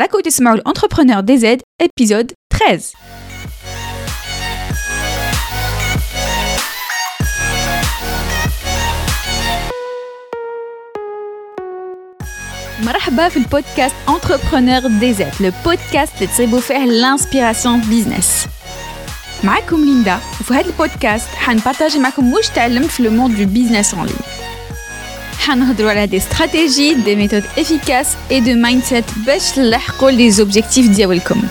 راكو تسمعوا الانتربرونور دي زد ابيزود 13 مرحبا في البودكاست انتربرونور دي زد لو بودكاست اللي تصيبوا فيه الانسبيراسيون بيزنس معكم ليندا وفي هذا البودكاست حنبارطاجي معكم واش تعلمت في لو موند دو بيزنس اون لين حنهضروا على دي استراتيجي دي ميثود افيكاس اي دو مايند سيت باش تلحقوا لي زوبجيكتيف ديالكم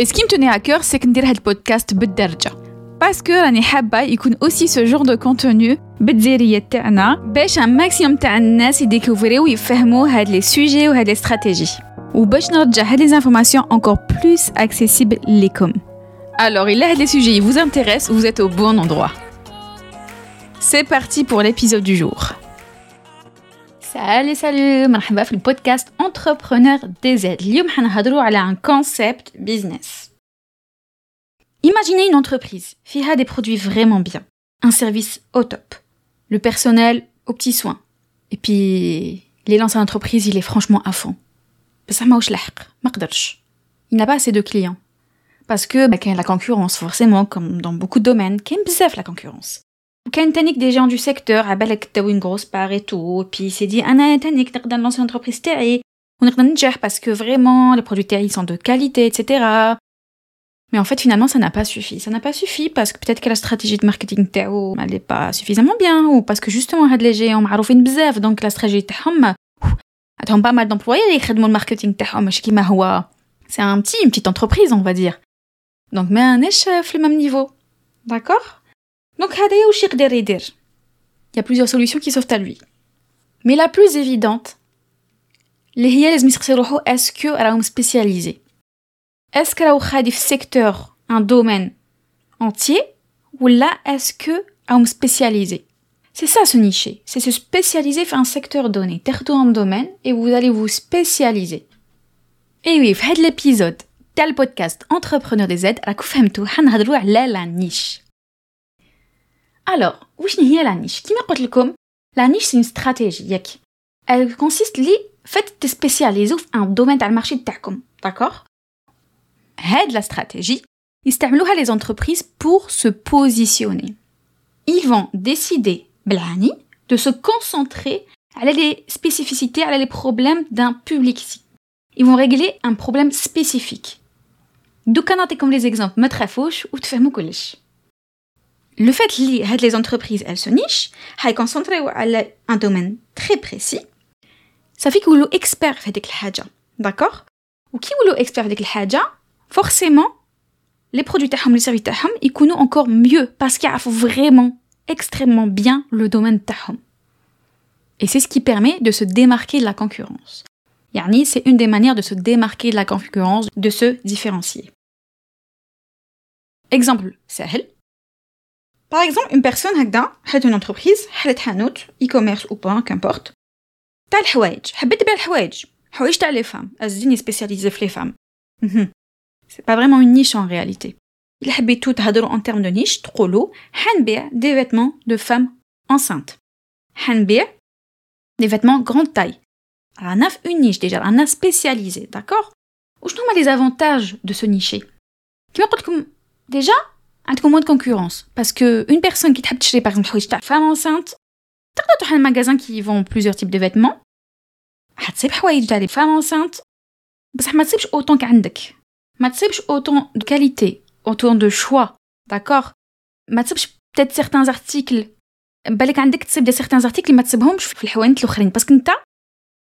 اسكي متوني à cœur c'est ندير هاد البودكاست بالدرجه باسكو راني حابه يكون اوسي سو جور دو كونتوني بالدزيريه تاعنا باش ان ماكسيموم تاع الناس يديكوفريو ويفهموا هاد لي سوجي وهاد لي استراتيجي وباش نرجع هاد لي انفورماسيون encore plus accessible ليكم Alors, il a les sujets vous intéressent, vous êtes au bon endroit. C'est parti pour l'épisode du jour. Salut, salut, مرحبا في البودكاست Entrepreneur DZ. اليوم حنهضروا على un concept business. Imaginez une entreprise فيها des produits vraiment bien, un service au top, le personnel aux petits soins. Et puis, l'élan à l'entreprise, il est franchement à fond. بصح ماهوش لحق, ما قدرش. Il n'a pas assez de clients. Parce que bah, la concurrence, forcément, comme dans beaucoup de domaines, qu'aime bzaf la concurrence. كاين تانيك des gens du secteur عبالك تاوي une grosse part et tout, et puis il s'est dit انا تانيك نقدر نلونسي l'entreprise تاعي ونقدر ننجح parce que vraiment les produits تاعي sont de qualité, etc. Mais en fait, finalement, ça n'a pas suffi. Ça n'a pas suffi parce que peut-être que la stratégie de marketing تاعو elle n'est pas suffisamment bien, ou parce que justement هاد les géants معروفين بزاف, donc la stratégie تاعهم عندهم pas mal d'employés اللي يخدموا الماركتينغ تاعهم ماشي كيما هو c'est un petit, une petite entreprise, on va dire. Donc ما راناش في le même niveau. D'accord Il y a plusieurs solutions qui s'offrent à lui. Mais la plus évidente, est-ce que spécialisé? Est-ce que des secteur, un domaine entier? Ou là est-ce que spécialisé? C'est ça se nicher, c'est se spécialiser dans un secteur donné, un domaine et vous allez vous spécialiser. Et oui, faites l'épisode. Tel podcast Entrepreneur des aides, à la niche. على لا نيش alors وشنو هي لا نيش كيما قلت لكم لا نيش سي استراتيجي ياك elle consiste لي فات تسبيسياليزو في ان دومين تاع المارشي تاعكم داكوغ هاد لا استراتيجي يستعملوها les entreprises pour se positionner ils vont décider بالعاني de se concentrer على les spécificités على les problèmes d'un public ils vont régler un problème spécifique دوكا نعطيكم لي زيكزامبل ما تخافوش وتفهموا كلش le fait que les entreprises elles se nichent, elles concentrent sur un domaine très précis, ça fait qu'ils sont experts dans cette chose. D'accord? Ou qui sont experts dans cette chose Forcément, les produits et les services ils connaissent encore mieux parce qu'ils savent vraiment extrêmement bien le domaine tahom. Et c'est ce qui permet de se démarquer de la concurrence. Yani, c'est une des manières de se démarquer de la concurrence, de se différencier. Exemple, c'est elle. Par exemple, une personne هكذا حلت une entreprise حلت حانوت e-commerce ou pas, qu'importe تاع الحوايج حبيت تبيع الحوايج حوايج تاع لي فام قصدي سبيسياليزي في لي فام سي با فريمون اون نيش ان رياليتي الا حبيتو تهضروا ان تيرم دو نيش تقولوا حنبيع دي فيتمون دو فام انسانت حنبيع دي فيتمون غروند تاي رانا في اون نيش ديجا رانا سبيسياليزي داكوغ وشنو هما لي زافونتاج دو سو نيشي كيما قلت لكم ديجا عندكم موان كونكورونس باسكو اون بيرسون كي تحب تشري باغ اكزومبل حوايج تاع فام انسانت تقدر تروح للماغازان كي فون بليزيور تيب دو فيتمون حتصيب حوايج تاع لي فام انسانت بصح ما تصيبش اوتون كعندك ما تصيبش اوتون دو كاليتي اوتون دو شوا داكوغ ما تصيبش بتيت سيغتان زارتيكل بالك عندك تصيب دي سيغتان زارتيكل ما تصيبهمش في الحوانت الاخرين باسكو انت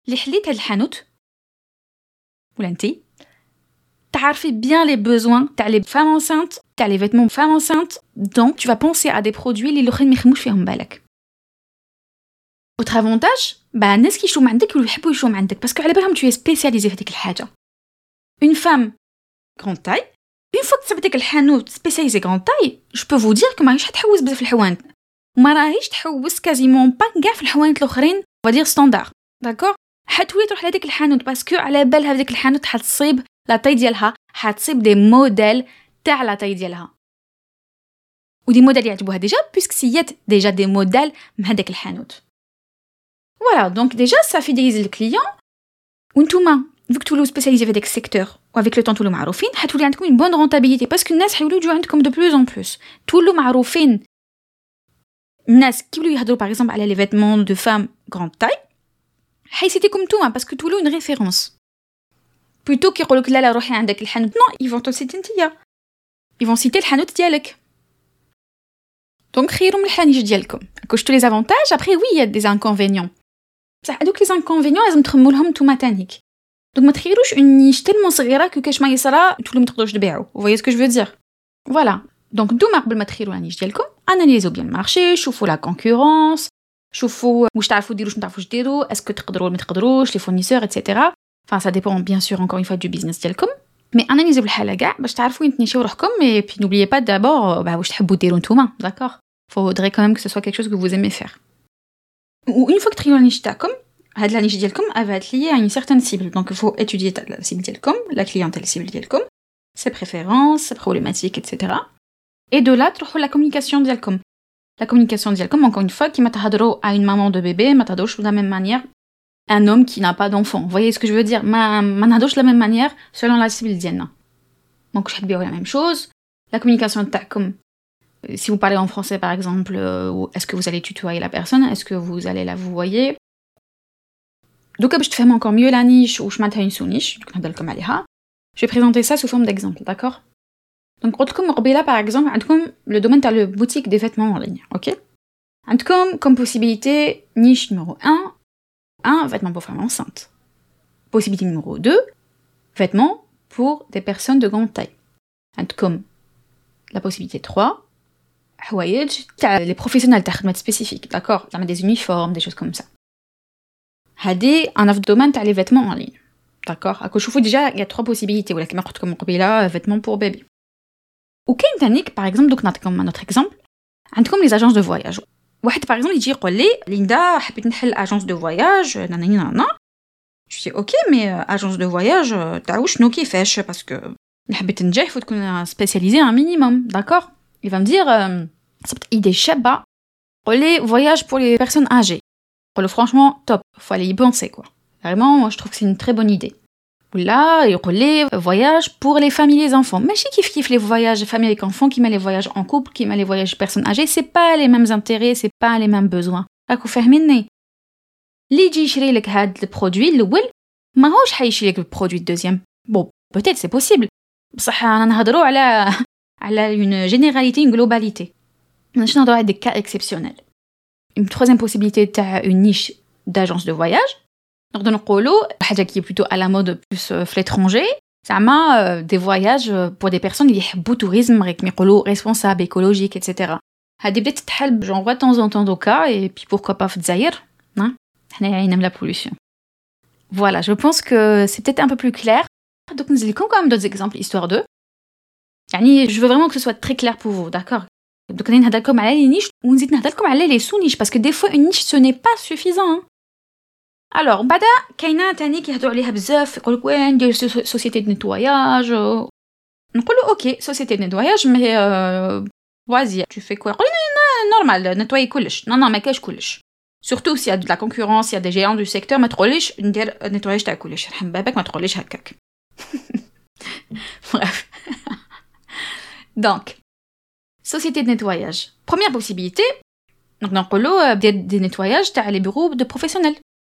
اللي حليت هاد الحانوت ولا انتي تعرفي bien les besoins تاع les femmes enceintes تاع les vêtements femmes enceintes donc tu vas penser à des produits اللي الاخرين ما يخدموش فيهم بالك autre avantage bah الناس كيشرو من عندك ويحبوا يشرو من عندك باسكو على بالهم tu es spécialisé في ديك الحاجه une femme grande taille une fois que تصيب ديك الحانوت spécialisé grande taille je peux vous dire que ما راهيش تحوس بزاف في الحوانت وما راهيش تحوس كازيمون با كاع في الحوانت الاخرين on va dire standard d'accord حتولي تروح لهاديك الحانوت باسكو على بالها في ديك الحانوت حتصيب لا تاي ديالها حتصيب دي موديل تاع لا تاي ديالها ودي موديل يعجبوها ديجا بيسك سيات ديجا دي موديل من هذاك الحانوت فوالا دونك ديجا سا فيديليز الكليون وانتوما vu que Toulouse spécialisé avec secteur ou avec le temps Toulouse معروفين حتولي عندكم une bonne rentabilité parce que الناس حيولوا يجوا عندكم de plus en plus Toulouse معروفين الناس كي يولوا يهضروا par exemple على les vêtements de femmes grande taille حيسيتيكم نتوما parce que Toulouse une بلوتو كيقول لك لا لا روحي عندك الحانوت نو يفون تو سيتي نتيا يفون سيتي الحانوت ديالك دونك خيرو من الحانوت ديالكم كو شتو لي زافونتاج ابخي وي يا دي زانكونفينيون بصح هادوك لي زانكونفينيون لازم تخمو لهم نتوما تانيك دونك ما تخيروش اون نيش تلمون صغيره كو كاش ما يصرا تولو ما تقدروش تبيعو فوايي سكو جو فو دير فوالا دونك نتوما قبل ما تخيرو النيش ديالكم اناليزو بيان المارشي شوفو لا كونكورونس شوفو واش تعرفو ديرو واش ما تعرفوش ديرو اسكو تقدروا ما تقدروش لي فورنيسور اتسيتيرا Enfin, ça dépend bien sûr encore une fois du business ديالكم. Mais analysez الحالة كاع باش تعرفوا وين تنيشيو روحكم et puis n'oubliez pas d'abord bah, واش تحبوا ديروا نتوما, d'accord Faudrait quand même que ce soit quelque chose que vous aimez faire. Ou une fois que تريو la niche تاعكم, هاد la niche ديالكم elle va être liée à une certaine cible. Donc il faut étudier la cible ديالكم, la clientèle cible ديالكم, ses préférences, ses problématiques, etc. Et de là, تروحوا la communication ديالكم. La communication ديالكم, encore une fois, qui ما تهضروا à une maman de bébé, ما تهضروش de la même manière un homme qui n'a pas d'enfant. Vous voyez ce que je veux dire? Manadoche de la même manière selon la civilienne. Donc, chaque bio la même chose. La communication, comme euh, si vous parlez en français par exemple, euh, est-ce que vous allez tutoyer la personne? Est-ce que vous allez la vous voyez? Donc, je te fais encore mieux la niche ou je maintiens une sous-niche, je vais présenter ça sous forme d'exemple, d'accord? Donc, comme Orbella par exemple, le domaine de la boutique des vêtements en ligne, ok? Comme, comme possibilité, niche numéro 1, 1, vêtements pour femmes enceintes. Possibilité numéro 2, vêtements pour des personnes de grande taille. Comme la possibilité 3, les professionnels de spécifiques, d'accord? Des uniformes, des choses comme ça. Hadi, un autre domaine, les vêtements en ligne. D'accord? À vous déjà, il y a trois possibilités. Ou la comme vêtements pour bébé. Ou Tanik, par exemple, donc, comme un autre exemple, comme les agences de voyage. واحد باغ اكزومبل يجي يقول لي ليندا حبيت نحل اجونس دو فواياج ناناني نانا جو سي اوكي مي اجونس دو فواياج تاع شنو كيفاش باسكو حبيت ننجح فو تكون سبيسياليزي ان مينيموم داكور il va me dire صبت ايدي شابه قول لي فواياج بور لي بيرسون اجي قول له فرانشمون توب faut aller y penser quoi vraiment moi je trouve que c'est une très bonne idée Là, il y voyages pour les familles et les enfants. Mais je kiffe kiffe les voyages famille avec enfants, qui met les voyages en couple, qui met les voyages personnes âgées, c'est pas les mêmes intérêts, c'est pas les mêmes besoins. راكو فاهميني اللي يجي يشري لك هاد البرودوي الاول ماهوش حيشري لك البرودوي الدوزيام بون بوتيت سي بوسيبل بصح انا نهضروا على على اون جينيراليتي اون جلوباليتي ماناش نهضروا على دي كا اكسبسيونيل une troisième possibilité تاع une niche d'agence de voyage donc نقولوا حاجه qui est plutôt à la mode plus في l'étranger زعما des voyages pour des personnes اللي يحبوا tourisme كيما يقولوا responsable écologique etc هذه بدات تتحل j'en vois de temps en temps دوكا et puis pourquoi pas في الجزائر حنا عاينا من la pollution voilà je pense que c'est peut-être un peu plus clair donc nous allons quand même d'autres exemples histoire de يعني je veux vraiment que ce soit très clair pour vous d'accord donc on نهضركم على les niches ونزيد نهضركم على les sous-niches parce que des fois une niche ce n'est pas suffisant hein. الوغ من بعد كاينه تاني كيهضروا عليها بزاف يقول لك وين ندير سوسيتي دو نتواياج نقولوا اوكي سوسيتي دو نتواياج مي وازي تو في كوا يقول نورمال نتواي كلش نو نو ما كاش كلش سورتو سي دو لا كونكورونس يا دي جيون دو سيكتور ما تقوليش ندير نتواياج تاع كلش رحم بابك ما تقوليش هكاك bref donc société de nettoyage première possibilité donc نقولوا دير دي نتواياج تاع لي بيرو دو بروفيسيونيل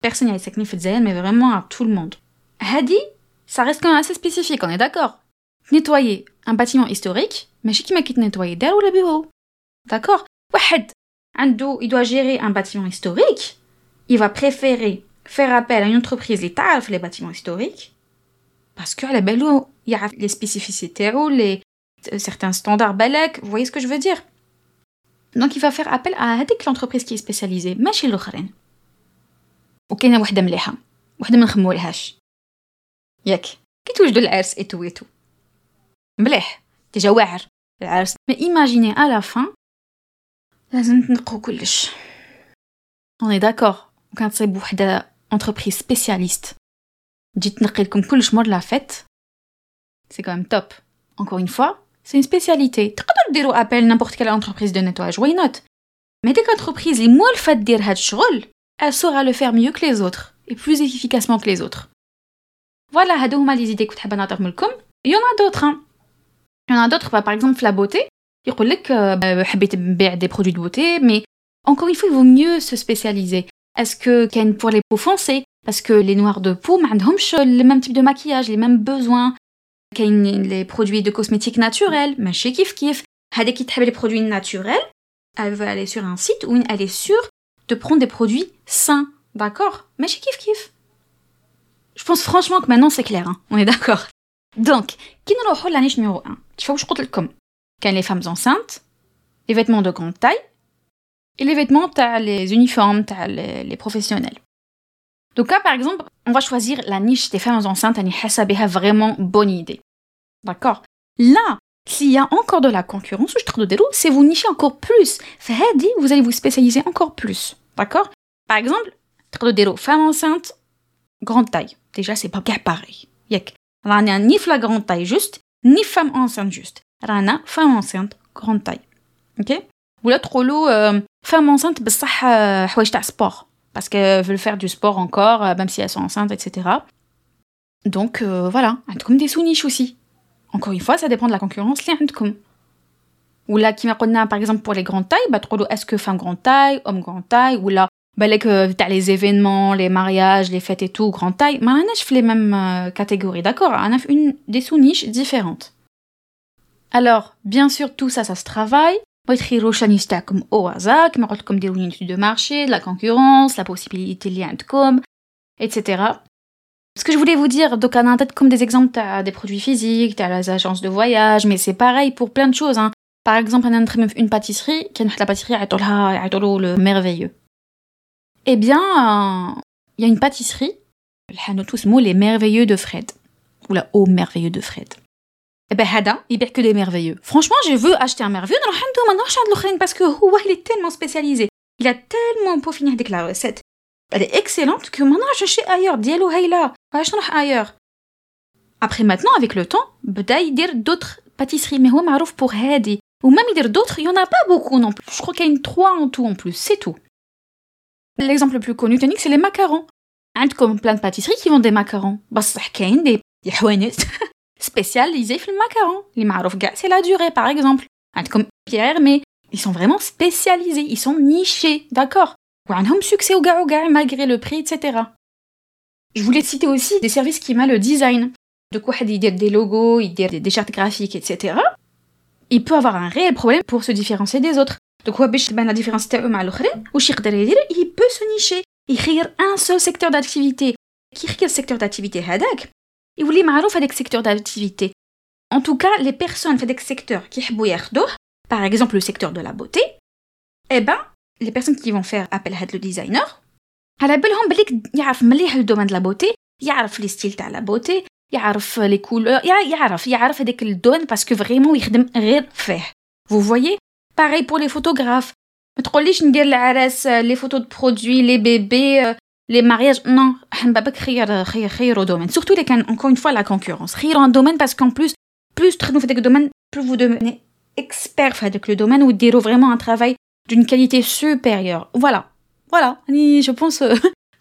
personne à Isaac Nifetzayan, mais vraiment à tout le monde. Hadi, ça reste quand même assez spécifique, on est d'accord. Nettoyer un bâtiment historique, mais qui m'a nettoyer derrière ou le bureau? D'accord Wahed, il doit gérer un bâtiment historique, il va préférer faire appel à une entreprise qui les bâtiments historiques, parce que la belle il y a les spécificités ou les euh, certains standards balèques, vous voyez ce que je veux dire? Donc il va faire appel à l'entreprise qui est spécialisée, mais chez. وكاينة وحدة مليحة وحدة ما نخمولهاش. ياك كي توجدوا العرس ايتو مليح ديجا واعر العرس مي إيماجيني لا فان لازم تنقو كلش. اوني داكور تصيب وحدة انتربريز سبيسياليست تجي تنقي لكم كلش مور لا فيت. سي كوم توب encore une fois c'est une spécialité. تقدروا ديروا ابل quelle entreprise de nettoyage. Why not mais dès qu'entreprise اللي موالفه دير هاد الشغل elle saura le faire mieux que les autres et plus efficacement que les autres voilà هادو هما les idées كنت حابه نعطيهم لكم il y en a d'autres hein. il y en a d'autres bah, par exemple la beauté يقول لك حبيت نبيع des produits de beauté mais encore une fois il vaut mieux se spécialiser est-ce que كاين pour les peaux foncées parce que les noirs de peau ما عندهمش le même type de maquillage les mêmes besoins كاين les produits de cosmétiques naturels ماشي كيف كيف هذيك qui تحب les produits naturels elle veut aller sur un site où elle est sûre de prendre des produits sains, d'accord? Mais chez Kif Kif. Je pense franchement que maintenant c'est clair, hein. on est d'accord. Donc, qui nous le niche numéro 1 Tu vois où je compte le com Quand les femmes enceintes, les vêtements de grande taille, et les vêtements, t'as les uniformes, t'as les, les professionnels. Donc là, par exemple, on va choisir la niche des femmes enceintes, à vraiment bonne idée. D'accord? Là, s'il y a encore de la concurrence, je trouve de c'est vous nicher encore plus. Vous allez vous spécialiser encore plus. D'accord? Par exemple, femme enceinte, grande taille. Déjà, c'est pas pareil. Yek. Rana ni la grande taille juste, ni femme enceinte juste. Rana, femme enceinte, grande taille. Ok? Trop lourd, euh, femme enceinte, bah, ça, euh, sport parce qu'elles veulent faire du sport encore, euh, même si elles sont enceintes, etc. Donc euh, voilà, comme des sous-niches aussi. Encore une fois, ça dépend de la concurrence. Ou là, qui m'a par exemple pour les grandes tailles, bah, est-ce que femme grande taille, homme grande taille, ou là, bah, là que t'as les événements, les mariages, les fêtes et tout, grande taille, mais je fais les mêmes euh, catégories, d'accord On a une des sous-niches différentes. Alors, bien sûr, tout ça, ça se travaille. ويتخيروا شان يستعكم au hasard كما قلت لكم ديروا une étude de marché, de la concurrence, la possibilité اللي عندكم, etc. Ce que je voulais vous dire, donc on a en tête comme des exemples, t'as des produits physiques, t'as les agences de voyage, mais c'est pareil pour plein de choses. Hein. Par exemple, on a une pâtisserie, qui la pâtisserie le merveilleux. Eh bien, il y a une pâtisserie, tous mots les merveilleux de Fred. Ou la oh, merveilleux de Fred. Eh ben, Hada, il perd que des merveilleux. Franchement, je veux acheter un merveilleux dans parce que il est tellement spécialisé. Il a tellement peaufiné avec la recette. Elle est excellente que maintenant je cherche ailleurs. Hayla, je ailleurs. Après maintenant, avec le temps, il y d'autres pâtisseries, mais on pour Hadi? Ou même dire d'autres, il n'y en a pas beaucoup non plus. Je crois qu'il y a une trois en tout en plus, c'est tout. L'exemple le plus connu, c'est les macarons. comme plein de pâtisseries qui vendent des macarons. Bah, des spécialisés dans le macaron. Les marouf c'est la durée par exemple. comme Pierre, mais ils sont vraiment spécialisés, ils sont nichés, d'accord? Ou un homme succès au gars au gars malgré le prix, etc. Je voulais citer aussi des services qui m'a le design. De quoi a des logos, ils des chartes graphiques, etc il peut avoir un réel problème pour se différencier des autres donc باش تبان la différence تاعو مع الاخرين واش يقدر يدير il peut se nicher يخير un seul secteur d'activité كي يخير secteur d'activité هذاك il voulait معروف هذاك secteur d'activité. En tout cas, les personnes في هذاك secteur qui يحبوا ياخدوه, par exemple le secteur de la beauté, eh ben, les personnes qui vont faire appel à le designer, على بالهم بليك يعرف مليح الدومين de la beauté, يعرف لي ستيل تاع la beauté, يعرف لي كولور, يعرف يعرف هذاك الدومين parce que vraiment يخدم غير فيه. Vous voyez Pareil pour les photographes. ما تقوليش ندير العراس les photos de produits, les bébés, les mariages, non, surtout les encore une fois la concurrence. Rire un domaine parce qu'en plus, plus tu faites des domaine, plus vous devenez expert avec le domaine ou dire vraiment un travail d'une qualité supérieure. Voilà, voilà. Je pense euh,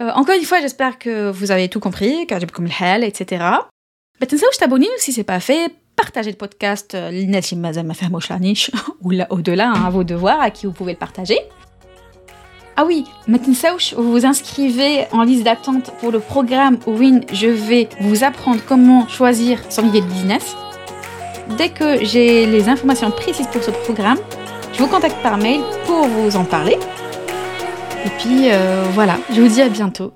euh, encore une fois, j'espère que vous avez tout compris, comme le hell, etc. Mais tu sais où je t'abonne si c'est pas fait. Partagez le podcast, euh, ou là au-delà, hein, à vos devoirs, à qui vous pouvez le partager. Ah oui, maintenant vous vous inscrivez en liste d'attente pour le programme Win. Je vais vous apprendre comment choisir son idée de business. Dès que j'ai les informations précises pour ce programme, je vous contacte par mail pour vous en parler. Puis euh, voilà, je vous dis à bientôt.